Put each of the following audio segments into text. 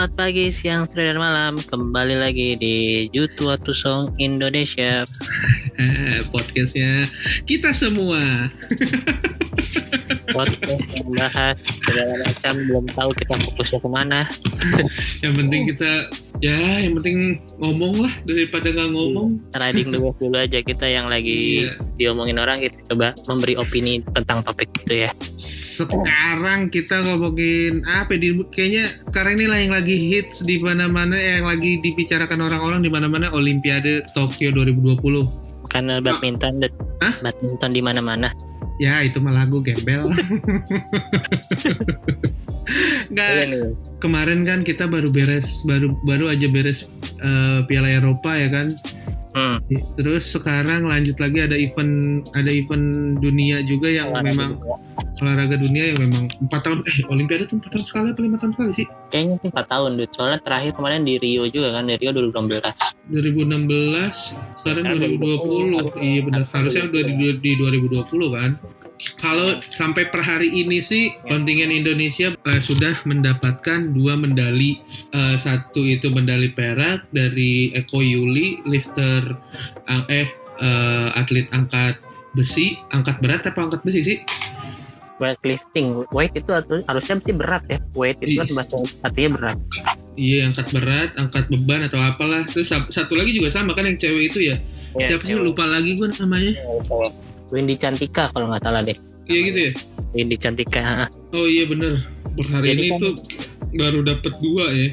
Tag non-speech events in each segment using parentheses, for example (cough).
Selamat pagi, siang, sore, dan malam. Kembali lagi di Jutua Tusong Indonesia. (laughs) Podcastnya kita semua. (laughs) Podcast yang bahas segala macam belum tahu kita fokusnya ke mana. (laughs) Yang penting kita ya yang penting ngomong lah daripada nggak ngomong. Riding the wave dulu aja kita yang lagi Iya. diomongin orang kita coba memberi opini tentang topik itu ya. Sekarang kita ngomongin apa ya, di kayaknya sekarang ini lah yang lagi hits di mana-mana yang lagi dibicarakan orang-orang di mana-mana Olimpiade Tokyo 2020. Karena badminton, Hah? badminton di mana-mana. Ya itu mah lagu gembel. (laughs) Nggak, Iya kemarin kan kita baru beres baru baru aja beres eh, Piala Eropa ya kan. Hmm. Terus sekarang lanjut lagi ada event ada event dunia juga yang olahraga memang juga. olahraga dunia yang memang empat tahun eh Olimpiade tuh empat tahun sekali apa lima tahun sekali sih? Kayaknya sih 4 tahun, Dut. Soalnya terakhir kemarin di Rio juga kan, di Rio 2016. 2016 sekarang Sekarang 2020 iya benar harusnya udah di, di 2020 kan kalau sampai per hari ini sih kontingen Indonesia eh, sudah mendapatkan dua medali. Eh, satu itu medali perak dari Eko Yuli lifter ang- eh eh, atlet angkat besi. Angkat berat apa angkat besi sih? Weightlifting. Weight itu harus- harusnya sih berat ya. Weight itu kan Ih. bahasa artinya berat. Iya angkat berat angkat beban atau apalah. Terus satu lagi juga sama kan yang cewek itu ya? Iya, siapa sih? lupa lagi gue namanya Windy Cantika kalau nggak salah deh. Iya gitu ya? Windy Cantika. Oh iya bener. Per hari Jadi ini kan- tuh baru dapat dua ya.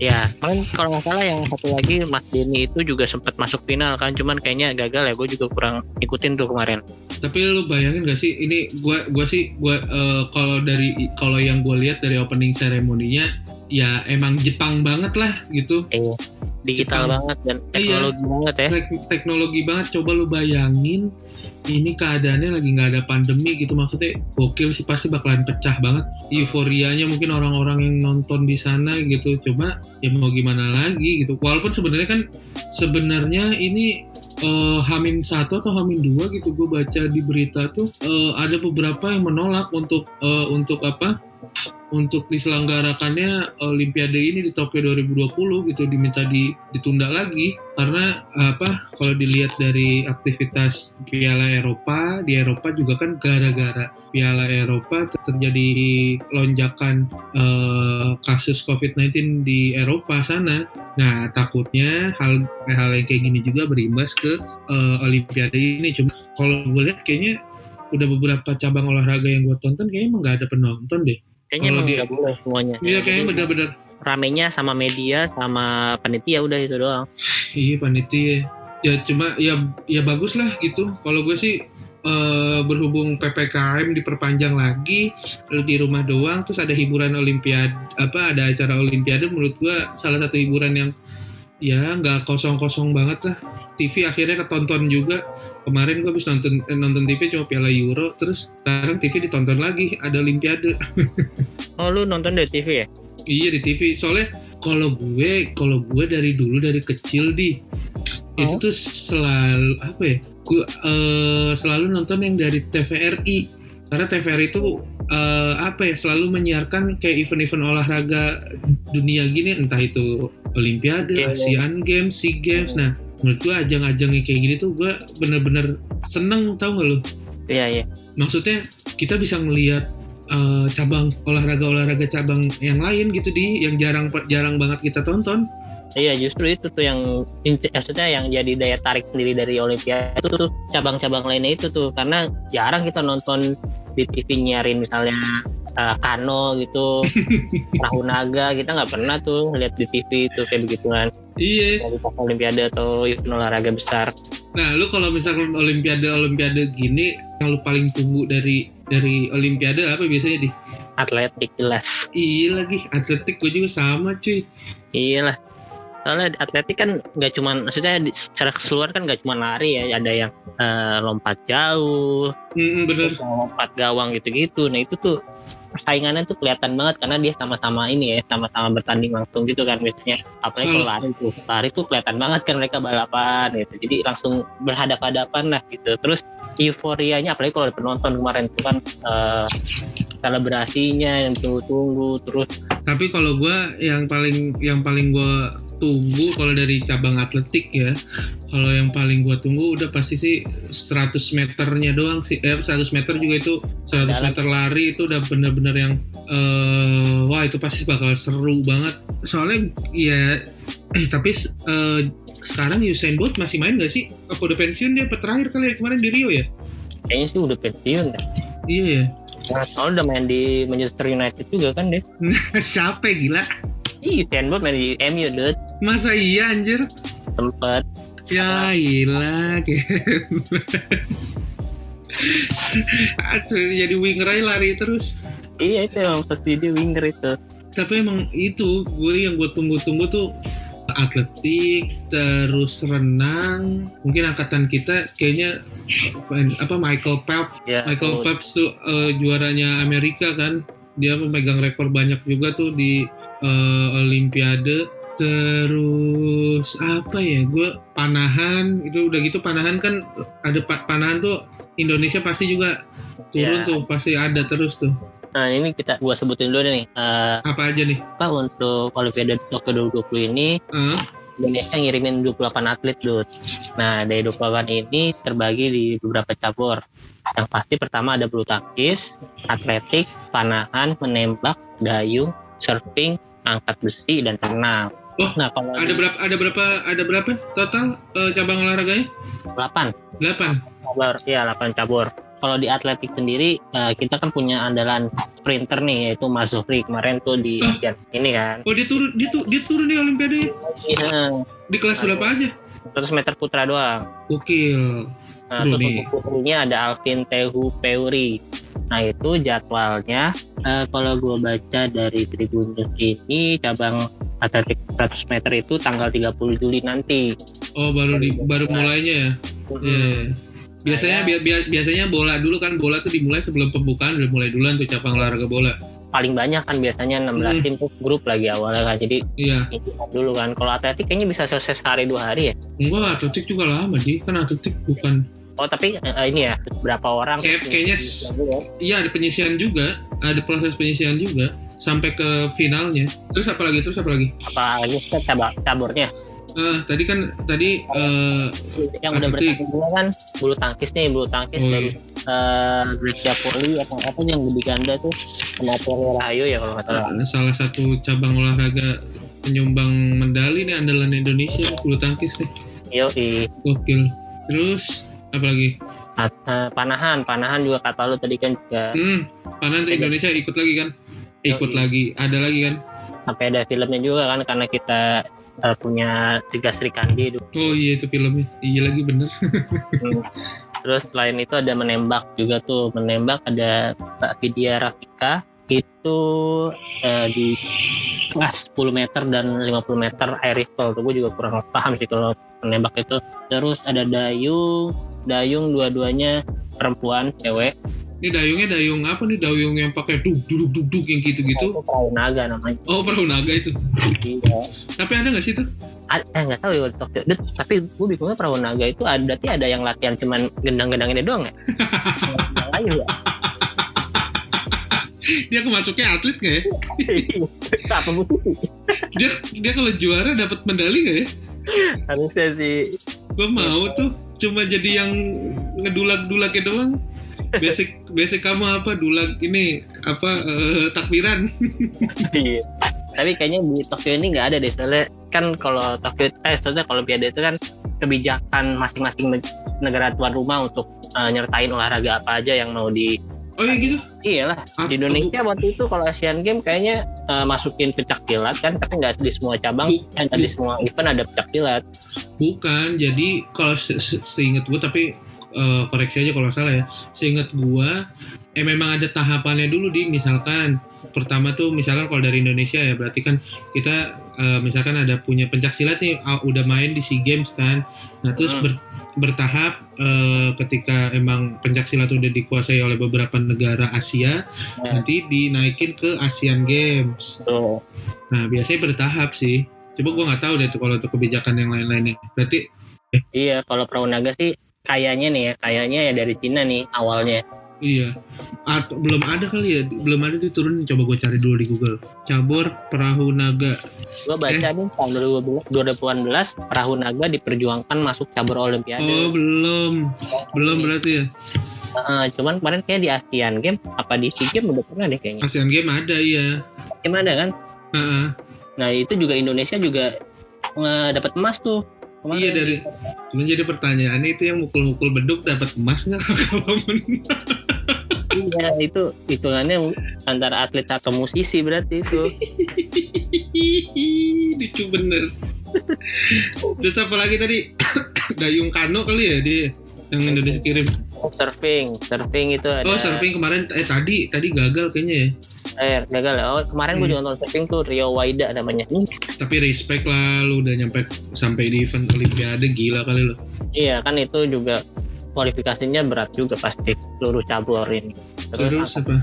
Ya kan kalau nggak salah yang satu lagi Mas Denny itu juga sempat masuk final kan cuman kayaknya gagal ya. Gue juga kurang ikutin tuh kemarin. Tapi lu bayangin gak sih ini gua gua sih gua eh, kalau dari kalau yang gue lihat dari opening seremoninya ya emang Jepang banget lah gitu. Eh digital Jepang. banget dan Iya. teknologi banget ya. Tek- teknologi banget. Coba lu bayangin ini keadaannya lagi nggak ada pandemi gitu. Maksudnya gokil sih pasti bakalan pecah banget. Euforianya mungkin orang-orang yang nonton di sana gitu. Coba ya mau gimana lagi gitu. Walaupun sebenarnya kan sebenarnya ini eh, Hamin satu atau Hamin dua gitu gue baca di berita tuh eh, ada beberapa yang menolak untuk eh, untuk apa untuk diselenggarakannya Olimpiade ini di Tokyo 2020 gitu diminta di, ditunda lagi karena apa kalau dilihat dari aktivitas Piala Eropa di Eropa juga kan gara-gara Piala Eropa ter- terjadi lonjakan eh, kasus COVID-19 di Eropa sana. Nah takutnya hal hal yang kayak gini juga berimbas ke eh, Olimpiade ini. Cuma kalau gue lihat kayaknya udah beberapa cabang olahraga yang gue tonton kayaknya emang nggak ada penonton deh. Kayaknya Kalau emang nggak boleh semuanya Iya kayaknya bener-bener ramenya sama media sama panitia udah itu doang Iya panitia. Ya cuma ya ya bagus lah gitu. Kalau gue sih eh, berhubung ppkm diperpanjang lagi lalu di rumah doang terus ada hiburan olimpiade apa ada acara olimpiade menurut gue salah satu hiburan yang ya nggak kosong-kosong banget lah. TV akhirnya ketonton juga. Kemarin gue habis nonton eh, nonton TV cuma Piala Euro terus sekarang TV ditonton lagi ada olimpiade. (laughs) oh lu nonton dari TV ya Iya di TV. Soalnya kalau gue, kalau gue dari dulu dari kecil di itu Oh. tuh selalu apa ya? Gue eh, selalu nonton yang dari TVRI. Karena TVRI itu eh, apa ya? Selalu menyiarkan kayak event-event olahraga dunia gini, entah itu Olimpiade, Iya, iya. Asian Games, Sea Games. Nah, menurut gue ajang-ajang yang kayak gini tuh gue bener-bener seneng tau gak lo? iya iya maksudnya kita bisa ngelihat eh, cabang olahraga-olahraga cabang yang lain gitu di yang jarang jarang banget kita tonton. Iya justru itu tuh yang maksudnya yang jadi daya tarik sendiri dari Olimpiade itu tuh cabang-cabang lainnya itu tuh karena jarang kita nonton di TV nyiarin misalnya eh, kano gitu (laughs) perahu naga kita nggak pernah tuh lihat di TV itu kayak begituan Iya. dari Olimpiade atau event olahraga besar Nah, lu kalau misalkan olimpiade olimpiade gini yang lu paling tunggu dari dari olimpiade apa biasanya di? atletik jelas Iya lagi, atletik gue juga sama cuy. iyalah soalnya atletik kan nggak cuman maksudnya secara keseluruhan kan nggak cuma lari ya ada yang eh, lompat jauh Mm, bener. lompat gawang gitu-gitu nah itu tuh persaingannya tuh kelihatan banget karena dia sama-sama ini ya sama-sama bertanding langsung gitu kan biasanya. Apalagi kalau Kalau- lari tuh lari tuh kelihatan banget kan mereka balapan gitu. Jadi langsung berhadapan-hadapan lah gitu. Terus euforianya apalagi kalau penonton kemarin tuh kan eh, selebrasinya yang tunggu-tunggu terus Tapi kalau gua yang paling yang paling gua tunggu kalau dari cabang atletik ya, kalau yang paling gua tunggu udah pasti sih 100 meternya doang sih. Eh 100 meter juga itu 100 Dalam. meter lari itu udah bener-bener yang eh wah itu pasti bakal seru banget. Soalnya ya eh tapi eh, sekarang Usain Bolt masih main gak sih? Apa udah pensiun dia? Apa terakhir kali ya kemarin di Rio ya? kayaknya sih udah pensiun deh. Iya ya. Nah, soalnya udah main di Manchester United juga kan deh. (laughs) Siapa gila? Ih, Stanford main di MU, dude. Masa iya anjir? Sempet. Ya gila Aduh, jadi winger aja lari terus Iya, itu emang pasti dia winger itu. Tapi emang itu gue yang gue tunggu-tunggu tuh atletik terus renang mungkin angkatan kita kayaknya apa Michael Phelps Ya, Michael tuh. Phelps tuh eh, juaranya Amerika kan dia memegang rekor banyak juga tuh di eh, Olimpiade terus apa ya gue panahan itu udah gitu panahan kan ada pa- panahan tuh Indonesia pasti juga turun Ya. tuh pasti ada terus tuh Nah, ini kita gua sebutin dulu nih. Eh, apa aja nih apa untuk Olimpiade Tokyo 2020 ini Eh, Indonesia ngirimin 28 atlet, Dut. Nah, dari 28 ini terbagi di beberapa cabur. Yang pasti pertama ada bulu tangkis, atletik, panahan, menembak, dayung, surfing, angkat besi, dan renang. Oh, nah, kalau ada berapa ada berapa ada berapa total eh, cabang olahraganya 8 8 cabur, iya 8 cabur. Kalau di atletik sendiri, eh, kita kan punya andalan sprinter nih, yaitu Mas Zuhri kemarin tuh di. Asian ini kan. oh dia turun dia tuh dia turun di Olimpiade Iya, di kelas berapa aja 100 meter putra doang. Gokil Nah, Seru terus nih. untuk putrinya ada Alvin Tehu Peuri. Nah itu jadwalnya eh, kalau gue baca dari Tribun News ini cabang atletik 100 meter itu tanggal 30 Juli nanti. oh baru di baru mulainya ya Hmm. Iya. Biasanya bia- bia- biasanya bola dulu kan bola tuh dimulai sebelum pembukaan udah mulai duluan tuh cabang olahraga bola. Paling banyak kan biasanya 16 Hmm. tim tuh grup lagi awalnya kan. Jadi Iya. dulu kan. Kalau atletik kayaknya bisa selesai sehari dua hari ya. Enggak atletik juga lama di kan atletik bukan. Oh tapi eh, ini ya berapa orang? Kayak- kayaknya s- Iya ada penyisian juga, ada proses penyisian juga sampai ke finalnya. Terus apa lagi? Terus apa lagi? apa lagi kan cabang caburnya Ah, tadi kan tadi eh, yang udah bertanding kan bulu tangkis nih bulu tangkis Oh, dari eh Grecia Poli apa apa yang di ganda tuh Poli Rahayu ya kalau nggak salah salah satu cabang olahraga penyumbang medali nih andalan Indonesia bulu tangkis nih. Yo Gokil. Terus apa lagi? panahan panahan juga kata lu tadi kan juga Hmm, panan tuh Indonesia ikut lagi kan? Ikut Yoi. lagi, ada lagi kan? sampai ada filmnya juga kan karena kita eh, punya tiga Sri Kandi. Oh iya itu filmnya, iya lagi bener. terus selain itu ada menembak juga tuh. Menembak ada Mbak Vidya Rafika. Itu eh, di kelas 10 meter dan 50 meter air rifle tuh. Gue juga kurang paham sih kalau menembak itu. Terus ada dayung. Dayung dua-duanya perempuan cewek Ini dayungnya dayung apa nih? Dayung yang pakai duk duk duk duk yang gitu-gitu. itu perahu naga namanya Oh perahu naga itu. iya Tapi ada nggak sih itu? ada, eh nggak tahu ya tapi gue bingungnya perahu naga itu ada berarti ada yang latihan cuman gendang-gendang ini doang ya (laughs) lain ya Dia kemasuknya atlet nggak ya? itu apa musisi Dia dia kalau juara dapat medali nggak ya? harusnya sih Gue mau tuh cuma jadi yang ngedulak-dulaknya doang. Basic basic kamu apa? Dulak ini apa eh, takbiran? (laughs) Iya. Tapi kayaknya di Tokyo ini nggak ada deh soalnya kan kalau Tokyo eh soalnya kalau Olimpiade itu kan kebijakan masing-masing ne- negara tuan rumah untuk eh, nyertain olahraga apa aja yang mau di Oh iya gitu. iyalah Ah, di Indonesia waktu itu kalau Asian Games kayaknya eh, masukin pencak silat kan tapi nggak di semua cabang eh, nggak di semua event ada pencak silat Bukan, jadi kalau se- seingat gue tapi eh, koreksi aja kalau salah ya. Seingat gue, eh memang ada tahapannya dulu di misalkan pertama tuh misalkan kalau dari Indonesia ya berarti kan kita eh, misalkan ada punya pencak silat nih ah, udah main di SEA Games kan. Nah terus Hmm. ber- bertahap eh, ketika emang pencak silat udah dikuasai oleh beberapa negara Asia, Nah. nanti dinaikin ke Asian Games. tuh Nah biasanya bertahap sih. Coba gue nggak tahu deh tuh kalau untuk kebijakan yang lain-lainnya. Berarti iya kalau perahu naga sih kayaknya nih ya kayaknya ya dari Cina nih awalnya Iya. Atau belum ada kali ya, belum ada diturunin. Coba gue cari dulu di Google. Cabur perahu naga. Gue baca Eh. nih tahun 2012, 2018 perahu naga diperjuangkan masuk cabur olimpiade. Oh belum, belum berarti ya. Heeh, cuman kemarin kayak di ASEAN Game apa di SEA Games udah pernah deh kayaknya. ASEAN Game ada iya. Gimana kan? Heeh. Nah itu juga Indonesia juga nge- dapat emas tuh. Kemarin. Iya dari. Cuman jadi pertanyaannya itu yang mukul-mukul beduk dapat emas nggak (laughs) kalau menang? Iya itu hitungannya antara atlet atau musisi berarti itu. (laughs) Lucu bener. Terus apa lagi tadi? (coughs) Dayung Kano kali ya dia yang Indonesia kirim. surfing, surfing itu ada. Oh surfing kemarin eh tadi tadi gagal kayaknya ya. Eh, gagal ya. Oh, kemarin gue Hmm. juga nonton surfing tuh Rio Waida namanya. Hmm, Tapi respect lah lu udah nyampe sampai di event Olimpiade gila kali lu. Iya kan itu juga kualifikasinya berat juga pasti seluruh cabur ini. Terus apa?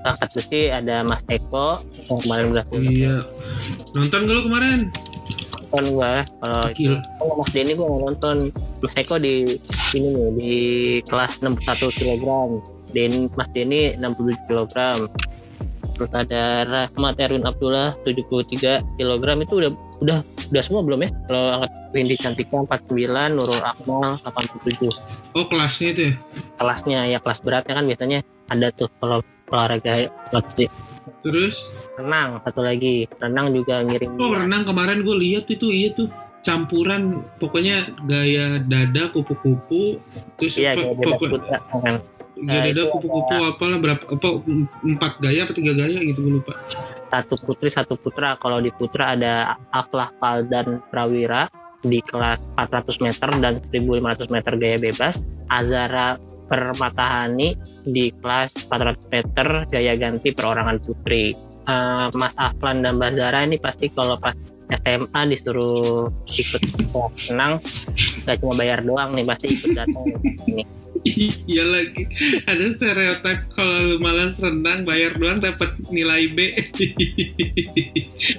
angkat besi ada Mas Eko yang kemarin berhasil Iya. Nonton gak lu kemarin? nonton gua kalau itu oh, Mas Denny gua nonton Mas Eko di ini nih di kelas 61 kg Den Mas Denny 67 kg terus ada Rahmat Erwin Abdullah 73 kg itu udah udah udah semua belum ya? Kalau angkat Windy Cantika 49 Nurul Akmal 87 Oh kelasnya itu ya? kelasnya ya kelas beratnya kan biasanya ada tuh kalau olahraga kelas Terus? renang satu lagi. Renang juga ngirim Oh renang kemarin gue lihat itu iya tuh. Campuran pokoknya gaya dada kupu-kupu terus iya bebas pokok- putra kan gaya Nah, itu kupu-kupu apalah berapa apa empat gaya apa tiga gaya gitu gue lupa. Satu putri satu putra. Kalau di putra ada Aflah Faldan Prawira di kelas 400 meter dan 1500 meter gaya bebas. Azara Permatahani di kelas 400 meter gaya ganti perorangan putri. Eh, Mas Aflan dan Mbak Zara ini pasti kalau pas SMA disuruh ikut kelas renang gak cuma bayar doang nih pasti ikut datang. ini (laughs) iya lagi. Ada stereotip kalau lu malas renang bayar doang dapat nilai B.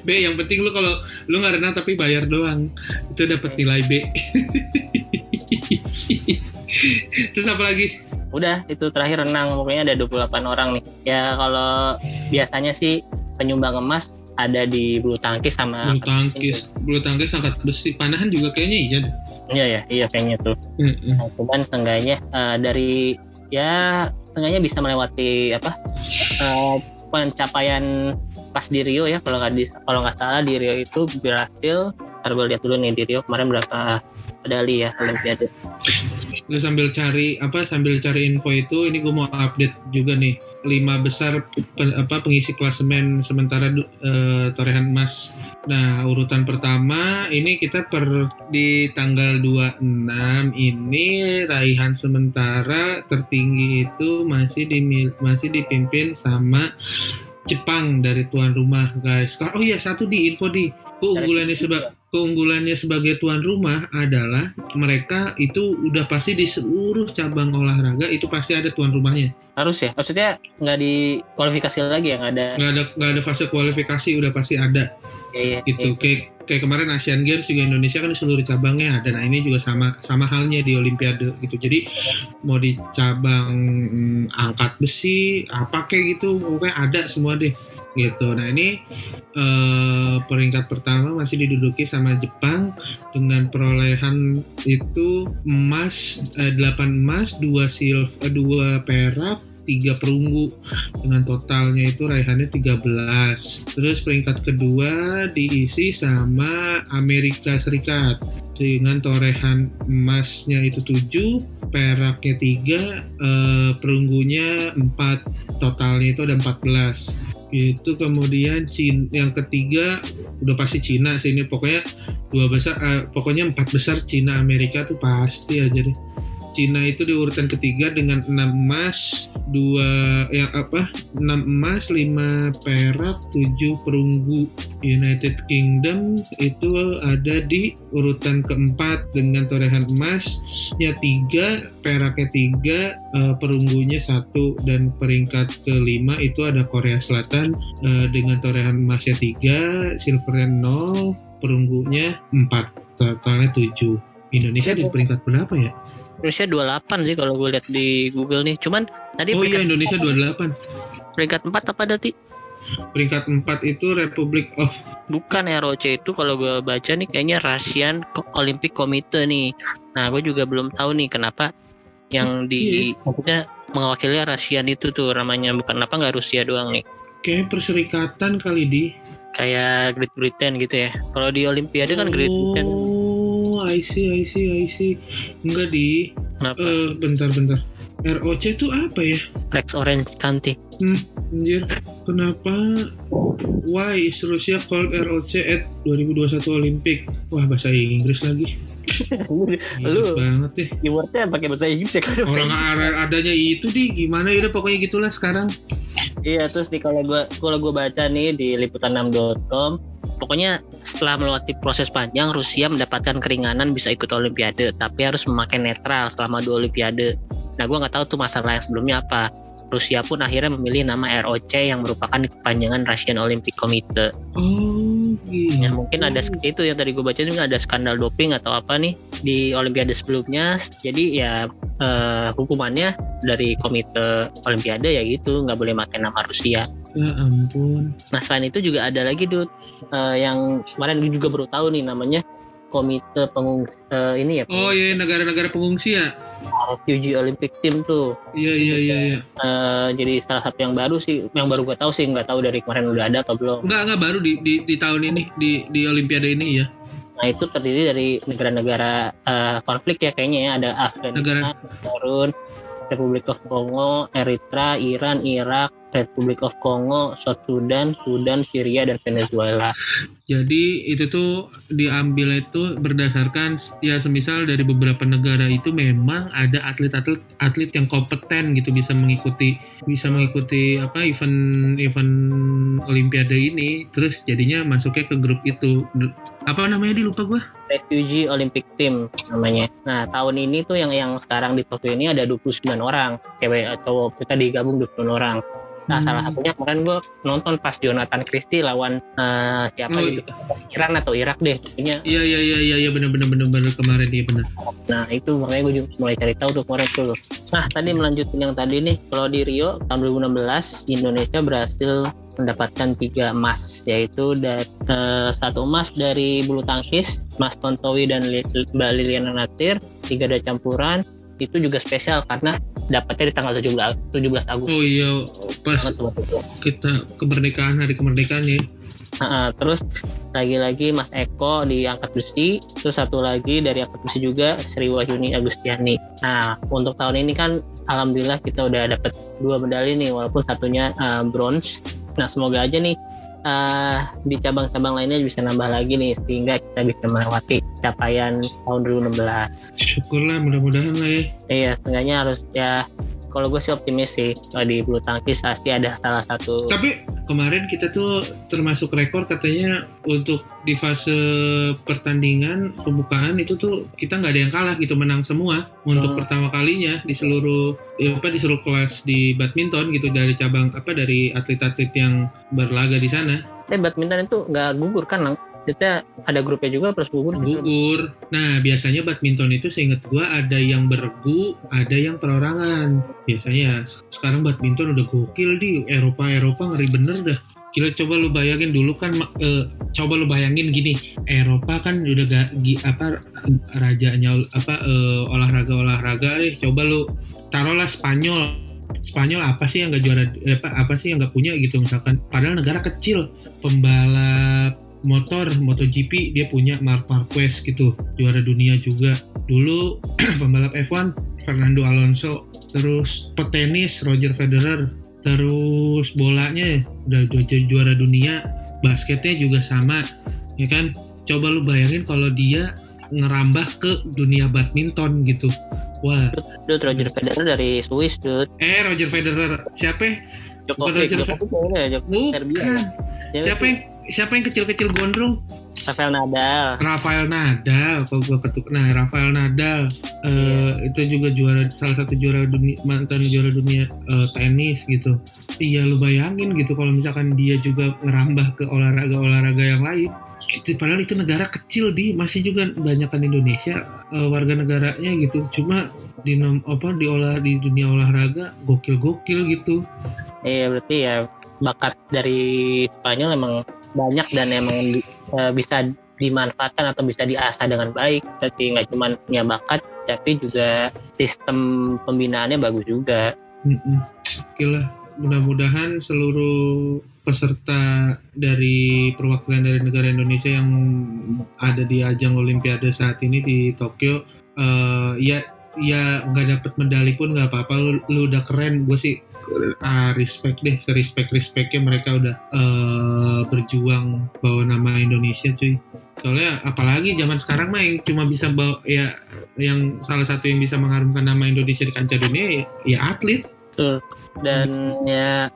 B yang penting lu kalau lu nggak renang tapi bayar doang itu dapat nilai B. Terus apa lagi? Udah itu terakhir renang pokoknya ada 28 orang nih. Ya kalau biasanya sih penyumbang emas ada di bulu tangkis sama bulu tangkis. bulu tangkis angkat besi. Panahan juga kayaknya iya. Iya ya iya kayaknya tuh. Mm-mm. nah, cuman seenggaknya eh, dari ya seenggaknya bisa melewati apa eh, pencapaian pas di Rio ya kalau nggak di kalau nggak salah di Rio itu berhasil gue lihat dulu nih di Rio kemarin berapa medali ya Olimpiade. Lu sambil cari apa sambil cari info itu ini gue mau update juga nih lima besar pe- apa pengisi klasemen sementara eh, torehan emas. Nah urutan pertama ini kita per di tanggal 26 ini raihan sementara tertinggi itu masih di masih dipimpin sama Jepang dari tuan rumah guys. Oh iya satu di info di keunggulannya seba keunggulannya sebagai tuan rumah adalah mereka itu udah pasti di seluruh cabang olahraga itu pasti ada tuan rumahnya. harus ya maksudnya nggak di kualifikasi lagi ya nggak ada Nggak ada nggak ada fase kualifikasi udah pasti ada ya, ya, gitu. Kayak kayak kemarin Asian Games juga Indonesia kan di seluruh cabangnya ada. Nah ini juga sama sama halnya di Olimpiade gitu. Jadi mau di cabang mm, angkat besi apa kayak gitu pokoknya ada semua deh gitu. Nah ini eh, peringkat pertama masih diduduki sama Jepang dengan perolehan itu emas eh, 8 emas, 2 sil eh, 2 perak, 3 perunggu. Dengan totalnya itu raihannya 13. Terus peringkat kedua diisi sama Amerika Serikat. Dengan torehan emasnya itu 7, peraknya 3, eh, perunggunya 4, totalnya itu ada 14 itu kemudian Cina yang ketiga udah pasti Cina sih ini. Pokoknya dua besar eh, pokoknya empat besar Cina Amerika tuh pasti aja deh Cina itu di urutan ketiga dengan 6 emas, 2 yang apa? 6 emas, 5 perak, 7 perunggu. United Kingdom itu ada di urutan keempat dengan torehan emasnya 3, peraknya 3, perunggunya 1 dan peringkat kelima itu ada Korea Selatan eh, dengan torehan emasnya 3, silvernya 0, perunggunya 4, totalnya 7. Indonesia di peringkat berapa ya? Indonesia 28 sih kalau gue lihat di Google nih. Cuman tadi Oh iya Indonesia 28. peringkat 4 apa tadi? Peringkat 4 itu Republic of Bukan ROC itu kalau gue baca nih kayaknya Russian Olympic Committee nih. Nah, gue juga belum tahu nih kenapa yang di maksudnya mewakili Russian itu tuh namanya bukan apa nggak Rusia doang nih. kayak perserikatan kali di. Kayak Great Britain gitu ya. Kalau di Olimpiade kan Great Britain. I see, I see, I see. Enggak di. Kenapa? Eh, bentar, bentar. ROC itu apa ya? Rex Orange County. Anjir, kenapa? Why is Russia called ROC at 2021 Olympic? Wah, bahasa Inggris lagi. (laughs) Inggris Lu- banget deh. Keywordnya pakai bahasa Inggris ya kalau Orang ada- adanya itu di gimana ya pokoknya gitulah sekarang. Iya terus nih kalau gua kalau gua baca nih di liputan6.com pokoknya setelah melewati proses panjang Rusia mendapatkan keringanan bisa ikut Olimpiade tapi harus memakai netral selama dua Olimpiade. Nah gua nggak tahu tuh masalah yang sebelumnya apa. Rusia pun akhirnya memilih nama ROC yang merupakan kepanjangan Russian Olympic Committee. Gitu. Ya mungkin ada itu yang tadi gue baca juga ada skandal doping atau apa nih di Olimpiade sebelumnya. Jadi ya eh, hukumannya dari Komite Olimpiade ya gitu nggak boleh pakai nama Rusia. Ya ampun. Nah selain itu juga ada lagi Dut eh, yang kemarin gue juga baru tahu nih namanya Komite Pengungsi eh, ini ya Oh iya negara-negara pengungsi ya. Refugee Olympic Team tuh. Iya iya iya iya. Eh, jadi salah satu yang baru sih, yang baru gue tahu sih nggak tahu dari kemarin udah ada atau belum. Enggak enggak baru di, di di tahun ini di di Olimpiade ini ya. Nah itu terdiri dari negara-negara eh, konflik ya kayaknya ya ada Afghanistan, Cameroon, Republik of Kongo, Eritrea, Iran, Irak, Republik of Kongo, South Sudan, Sudan, Syria dan Venezuela. Jadi itu tuh diambil itu berdasarkan ya semisal dari beberapa negara itu memang ada atlet-atlet atlet yang kompeten gitu bisa mengikuti bisa mengikuti apa event event Olimpiade ini terus jadinya masuknya ke grup itu apa namanya di lupa gua Refugee Olympic Team namanya. Nah tahun ini tuh yang yang sekarang di Tokyo ini ada 29 orang cewek atau kita digabung 29 orang. Nah Hmm. salah satunya kemarin gue nonton pas Jonathan Christie lawan eh, siapa Oh, gitu Iran atau Irak deh pokoknya iya iya iya iya iya benar benar benar benar kemarin iya benar Nah itu makanya gue juga mulai cari tahu tuh kemarin tuh. Nah tadi melanjutin yang tadi nih, kalau di Rio tahun 2016 Indonesia berhasil mendapatkan tiga emas, yaitu dari satu emas dari bulu tangkis, Mas Tontowi dan Mbak Liliana Natsir, tiga ada campuran, itu juga spesial karena dapatnya di tanggal 17 17 Agustus. oh iya pas kita kemerdekaan hari kemerdekaan ya Nah, terus lagi-lagi Mas Eko di angkat besi, terus satu lagi dari angkat besi juga Sri Wahyuni Agustiani. Nah, untuk tahun ini kan alhamdulillah kita udah dapat dua medali nih walaupun satunya uh, bronze. Nah, semoga aja nih uh, di cabang-cabang lainnya bisa nambah lagi nih sehingga kita bisa melewati capaian tahun 2016. syukurlah mudah-mudahan lah ya Iya, setengahnya harus ya kalau gue sih optimis sih kalau di bulu tangkis pasti ada salah satu Tapi kemarin kita tuh termasuk rekor katanya untuk di fase pertandingan pembukaan itu tuh kita nggak ada yang kalah gitu menang semua untuk Hmm. pertama kalinya di seluruh ya apa di seluruh kelas di badminton gitu dari cabang apa dari atlet-atlet yang berlaga di sana tapi badminton itu nggak gugur kan Lang? Maksudnya ada grupnya juga plus gugur gitu. gugur. Nah biasanya badminton itu seingat gua ada yang beregu, ada yang perorangan. Biasanya sekarang badminton udah gokil di Eropa Eropa ngeri bener dah. Gila coba lu bayangin dulu kan eh, coba lu bayangin gini Eropa kan udah gak apa rajanya apa eh, olahraga olahraga deh coba lu taruhlah Spanyol Spanyol apa sih yang gak juara eh, apa apa sih yang gak punya gitu misalkan padahal negara kecil pembalap motor MotoGP dia punya Marc Marquez gitu. Juara dunia juga. Dulu (clears throat) pembalap F1 Fernando Alonso. Terus petenis Roger Federer. Terus bolanya udah ju- juara dunia. Basketnya juga sama ya kan? Coba lu bayangin kalau dia ngerambah ke dunia badminton gitu. Wah. Dude, Roger Federer dari Swiss, dude. eh Roger Federer. Siapa? Djokovic, Roger Djokovic kayaknya ya, Djokovic. Serbia. bukan Ya, siapa? yang siapa yang kecil-kecil gondrong Rafael Nadal. Rafael Nadal kalau gua ketuk nah Rafael Nadal eh, itu juga juara salah satu juara dunia mantan juara dunia eh, tenis gitu iya lu bayangin gitu kalau misalkan dia juga ngerambah ke olahraga olahraga yang lain itu padahal itu negara kecil di masih juga banyakkan Indonesia eh, warga negaranya gitu cuma di nom- apa di olah di dunia olahraga gokil-gokil gitu. Iya berarti ya bakat dari Spanyol emang banyak dan emang eh, bisa dimanfaatkan atau bisa diasah dengan baik. Berarti nggak cuma punya bakat, tapi juga sistem pembinaannya bagus juga. Mm-mm. Oke lah, mudah-mudahan seluruh peserta dari perwakilan dari negara Indonesia yang ada di ajang Olimpiade saat ini di Tokyo, eh, ya ya nggak dapat medali pun nggak apa-apa, lu, lu udah keren, gue sih ah, respect deh, respect respectnya mereka udah eh, berjuang bawa nama Indonesia cuy. Soalnya apalagi zaman sekarang mah yang cuma bisa bawa ya yang salah satu yang bisa mengharumkan nama Indonesia di kancah dunia ya, ya atlet. Dan ya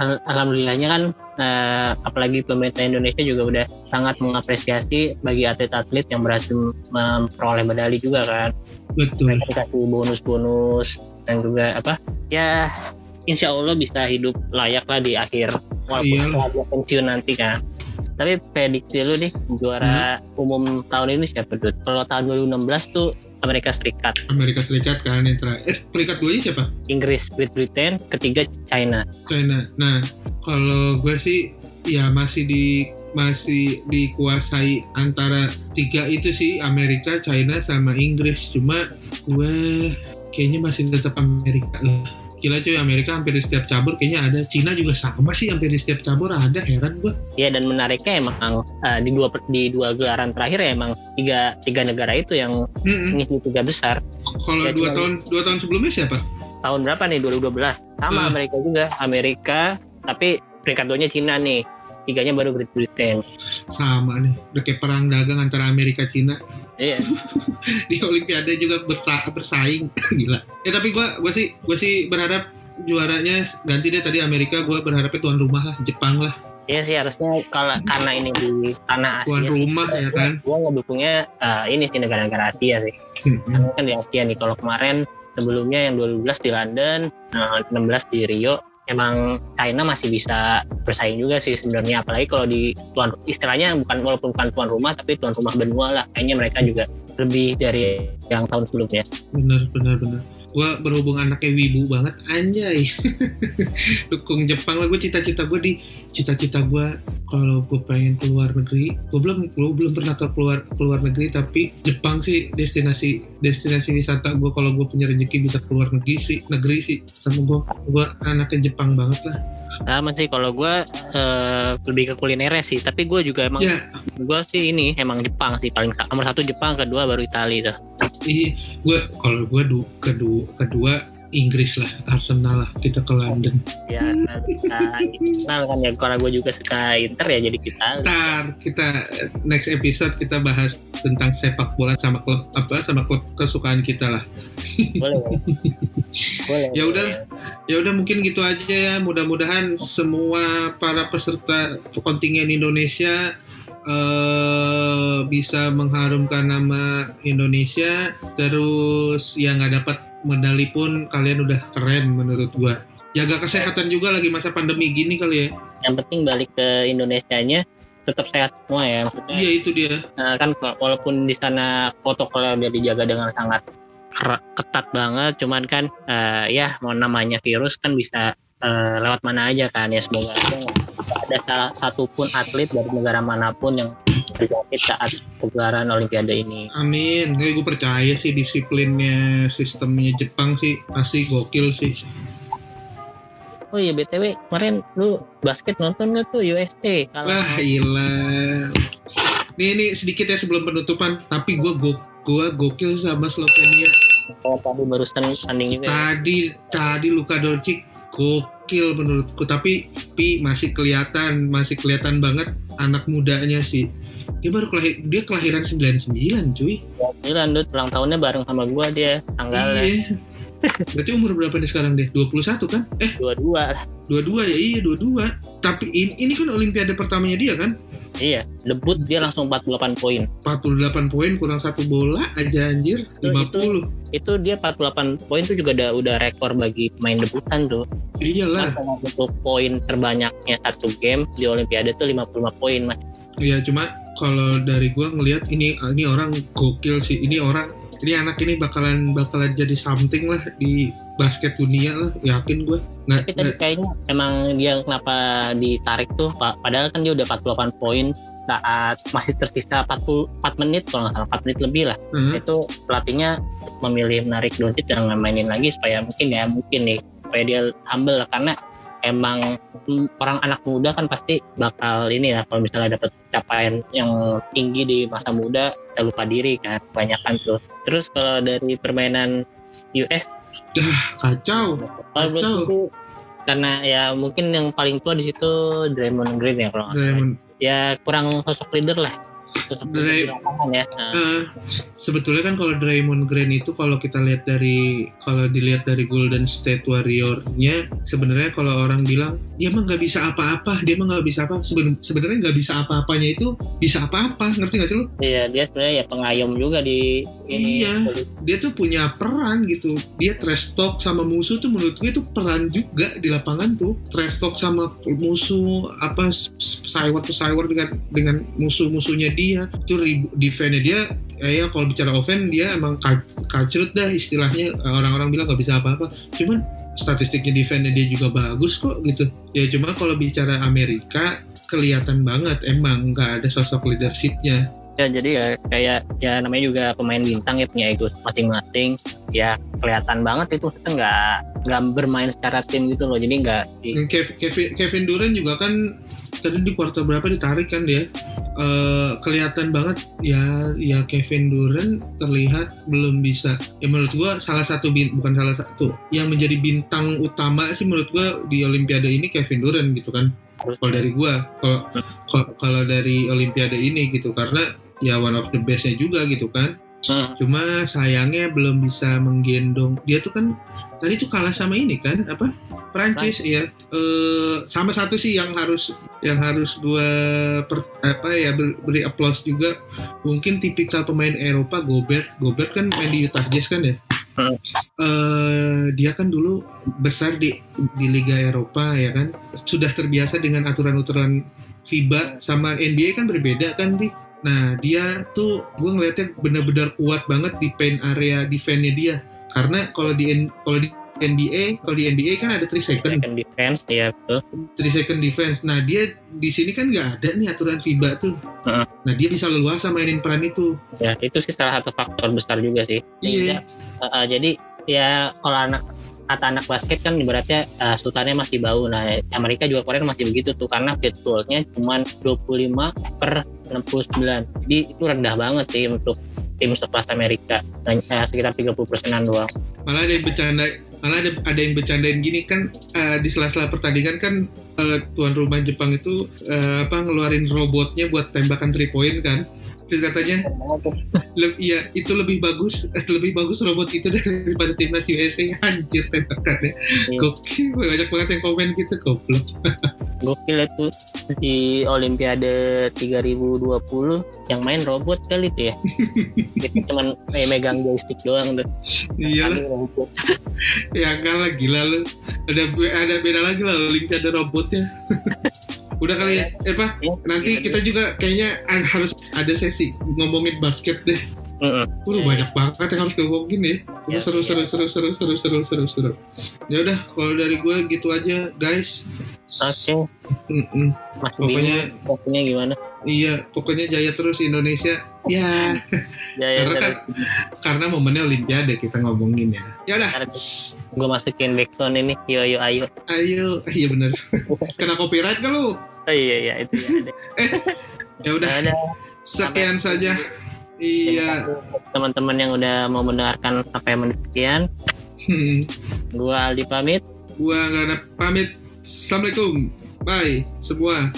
al- alhamdulillahnya kan eh, apalagi pemerintah Indonesia juga udah sangat mengapresiasi bagi atlet-atlet yang berhasil memperoleh medali juga kan. Betul. mereka dikasih bonus-bonus dan juga apa ya insya Allah bisa hidup layak lah di akhir walaupun dia pensiun nanti kan tapi prediksi lu nih juara umum tahun ini siapa tuh kalau tahun 2016 tuh Amerika Serikat Amerika Serikat kan yang terakhir. Eh, peringkat gue siapa? Inggris Great Britain ketiga China China. Nah, kalau gue sih ya masih di masih dikuasai antara tiga itu sih Amerika, China sama Inggris. Cuma gue kayaknya masih tetap Amerika lah. Gila cuy, Amerika hampir di setiap cabur kayaknya ada. Cina juga sama sih hampir di setiap cabur ada. Heran gue. ya dan menariknya emang eh, di dua di dua gelaran terakhir ya emang tiga tiga negara itu yang Mm-mm. ngisi tiga besar Kalau Ya, dua tahun dua tahun sebelumnya siapa? tahun berapa nih 2012 sama Hmm. Amerika juga Amerika tapi peringkat duanya Cina nih tiganya baru Great Britain Sama nih. Udah kayak perang dagang antara Amerika Cina. Iya. Di Olimpiade juga bersa- bersaing. Gila. Ya tapi gue gue sih gue sih berharap juaranya ganti deh. Tadi Amerika gue berharapnya tuan rumah lah Jepang lah. Iya sih harusnya kalau karena ini di tanah tuan Asia sih rumah ya kan? gua ngedukungnya eh, ini sih negara-negara Asia sih. Hmm. karena kan di Asia nih kalau kemarin sebelumnya yang 2012 di London nah, 16 di Rio emang China masih bisa bersaing juga sih sebenarnya apalagi kalau di tuan istilahnya bukan walaupun bukan tuan rumah tapi tuan rumah benua lah. Kayaknya mereka juga lebih dari yang tahun sebelumnya. Bener bener bener gue berhubung anaknya wibu banget anjay. (laughs) Dukung Jepang lah gue cita-cita gue di cita-cita gue kalau gue pengen keluar negeri gue belum gue belum pernah ke keluar keluar negeri tapi Jepang sih destinasi destinasi wisata gue kalau gue punya rezeki bisa keluar negeri sih negeri sih. Sama gue gue anaknya Jepang banget lah. Sama sih kalau gue eh, lebih ke kuliner sih tapi gue juga emang ya. gue sih ini emang Jepang sih paling nomor satu Jepang kedua baru Italia tuh. Iya gue kalau gue du, kedua kedua Inggris lah Arsenal lah kita ke London ya kita kenal kan ya karena gue juga suka Inter ya jadi kita Ntar kita next episode kita bahas tentang sepak bola sama klub apa sama klub kesukaan kita lah. boleh boleh (laughs) Ya udah. Ya udah mungkin gitu aja ya. Mudah-mudahan semua para peserta kontingen Indonesia eh bisa mengharumkan nama Indonesia. Terus yang nggak dapat medali pun kalian udah keren menurut gua. Jaga kesehatan juga lagi masa pandemi gini kali ya. yang penting balik ke Indonesianya tetap sehat semua ya maksudnya Iya itu dia. Nah, kan walaupun di sana protokolnya udah dijaga dengan sangat ketat banget, cuman kan eh, ya mau namanya virus kan bisa eh, lewat mana aja kan ya semoga aja ada salah satupun atlet dari negara mana pun yang terjangkit saat pegelaran Olimpiade ini. Amin. Gue percaya sih disiplinnya sistemnya Jepang sih pasti gokil sih. Oh iya btw kemarin lu basket nonton nggak tuh? Kalau Wah gila. Nih nih sedikit ya sebelum penutupan. Tapi gue go gue gokil sama Slovenia. kalau tadi barusan tanding juga. ya. Tadi tadi Luka Doncic gokil menurutku. Tapi Pi masih kelihatan masih kelihatan banget anak mudanya sih. Dia baru kelahir, dia kelahiran 99 cuy. Milan Dut, ulang tahunnya bareng sama gua dia tanggalnya Iya. Berarti umur berapa nih sekarang deh? 21 kan? Eh, dua-dua lah. 22 ya? Iya, 22. Tapi ini, ini kan olimpiade pertamanya dia kan? Iya, debut dia langsung 48 poin. 48 poin kurang satu bola aja anjir. Itu- 50. Itu dia 48 poin tuh juga udah udah rekor bagi pemain debutan tuh. Iyalah. Karena untuk poin terbanyaknya satu game di Olimpiade tuh 55 poin mas. Iya, cuma kalau dari gua ngelihat ini ini orang gokil sih. Ini orang ini anak ini bakalan bakalan jadi something lah di basket dunia lah yakin gue nggak Tapi tadi kayaknya emang dia kenapa ditarik tuh, Pak. Padahal kan dia udah 48 poin saat masih tersisa 44 menit kalau nggak salah 4 menit lebih lah. nggak- Itu pelatihnya memilih menarik Doncic dan mainin lagi supaya mungkin ya mungkin nih supaya dia humble lah karena emang orang anak muda kan pasti bakal ini ya kalau misalnya dapat capaian yang tinggi di masa muda kita lupa diri kan kebanyakan tuh terus kalau dari permainan US kacau kalau Kacau. karena ya mungkin yang paling tua di situ Draymond Green ya kalau. Draymond ya kurang sosok leader lah Dray- ya. Nah, Eh, sebetulnya kan kalau Draymond Green itu kalau kita lihat dari kalau dilihat dari Golden State Warrior-nya sebenarnya kalau orang bilang dia mah nggak bisa apa-apa dia mah nggak bisa apa Seben- sebenarnya nggak bisa apa-apanya itu bisa apa-apa ngerti nggak sih lu? Iya dia sebenarnya ya pengayom juga di ini, Iya. dia tuh punya peran gitu. Dia trash talk sama musuh tuh menurut gue itu peran juga di lapangan tuh. Trash talk sama musuh apa pesawat pesawat dengan dengan musuh-musuhnya dia itu ribu- defense-nya dia eh, ya kalau bicara offense dia emang ka- kacrut dah istilahnya. Eh, orang-orang bilang nggak bisa apa-apa. Cuman statistiknya defense-nya dia juga bagus kok gitu. Ya cuma kalau bicara Amerika kelihatan banget emang nggak ada sosok leadershipnya. Ya jadi ya kayak ya namanya juga pemain bintang ya punya ego masing-masing. Ya kelihatan banget itu nggak nggak bermain secara tim gitu loh. Jadi nggak di Kevin, Kevin Durant juga kan tadi di kuartal berapa ditarik kan dia? Eh, kelihatan banget. Ya ya Kevin Durant terlihat belum bisa. Ya menurut gua salah satu bin, bukan salah satu. Yang menjadi bintang utama sih menurut gua di Olimpiade ini Kevin Durant gitu kan. Kalau dari gua kalau- kalau dari Olimpiade ini gitu. Karena ya one of the bestnya juga gitu kan Hmm. cuma sayangnya belum bisa menggendong. Dia tuh kan tadi tuh kalah sama ini kan apa? Prancis ya Eh, sama satu sih yang harus yang harus gua per- apa ya ber- beri applause juga. Mungkin tipikal pemain Eropa Gobert. Gobert kan main di Utah Jazz kan ya? Hmm. Eh, dia kan dulu besar di di Liga Eropa ya kan? Sudah terbiasa dengan aturan-aturan FIBA sama NBA kan berbeda kan di Nah dia tuh gue ngeliatnya benar-benar kuat banget di paint area defense-nya dia karena kalau di kalau di NBA kalau di NBA kan ada 3 second second defense ya betul 3 second defense. Nah dia di sini kan nggak ada nih aturan FIBA tuh. Heeh. Nah dia bisa leluasa mainin peran itu. ya itu sih salah satu faktor besar juga sih Iya. Uh, uh, jadi ya kalau anak kata anak basket kan ibaratnya uh, sultannya masih bau. Nah, Amerika juga kemarin masih begitu tuh karena field goal-nya cuma 25 per 69. Jadi itu rendah banget sih untuk tim sekelas Amerika. Dan uh, sekitar 30 persenan doang. Malah ada yang bercanda, malah ada ada yang bercandain gini kan eh, di sela-sela pertandingan kan eh, tuan rumah Jepang itu eh, apa ngeluarin robotnya buat tembakan 3 point kan. Terus katanya Le- iya itu lebih bagus lebih bagus robot itu (laughs) daripada timnas USA anjir tembakannya Iya. gokil banyak banget yang komen gitu goblok. (laughs) Gokil itu di Olimpiade 3020 yang main robot kali tuh ya. (laughs) Itu cuman kayak megang joystick doang tuh. iya ya enggak lah gila lu. Ada ada beda lagi lah olimpiade robotnya udah kali ya eh pak Ya, nanti gitu. kita juga kayaknya harus ada sesi ngomongin basket deh. Udah Iya, banyak banget yang harus ngomongin ya. Ya, seru, seru, iya. seru, seru, seru, seru, seru, seru. Ya udah, kalau dari gue gitu aja, guys. Oke, Mm-mm. Mas Pokoknya- Bimo, pokoknya gimana? Iya, pokoknya jaya terus Indonesia. Ya, Ya, ya, karena kan karena momennya Olimpiade kita ngomongin ya. Ya udah, gue masukin backsound ini, yo yo ayo. ayo, iya bener. Kena copyright kan lu? Oh iya iya itu ya. ada. (laughs) Ya udah, sekian saja. Iya. Teman-teman yang udah mau mendengarkan sampai menit sekian, Hmm. gua Aldi pamit. Gua nggak ada pamit. Assalamualaikum. Bye semua.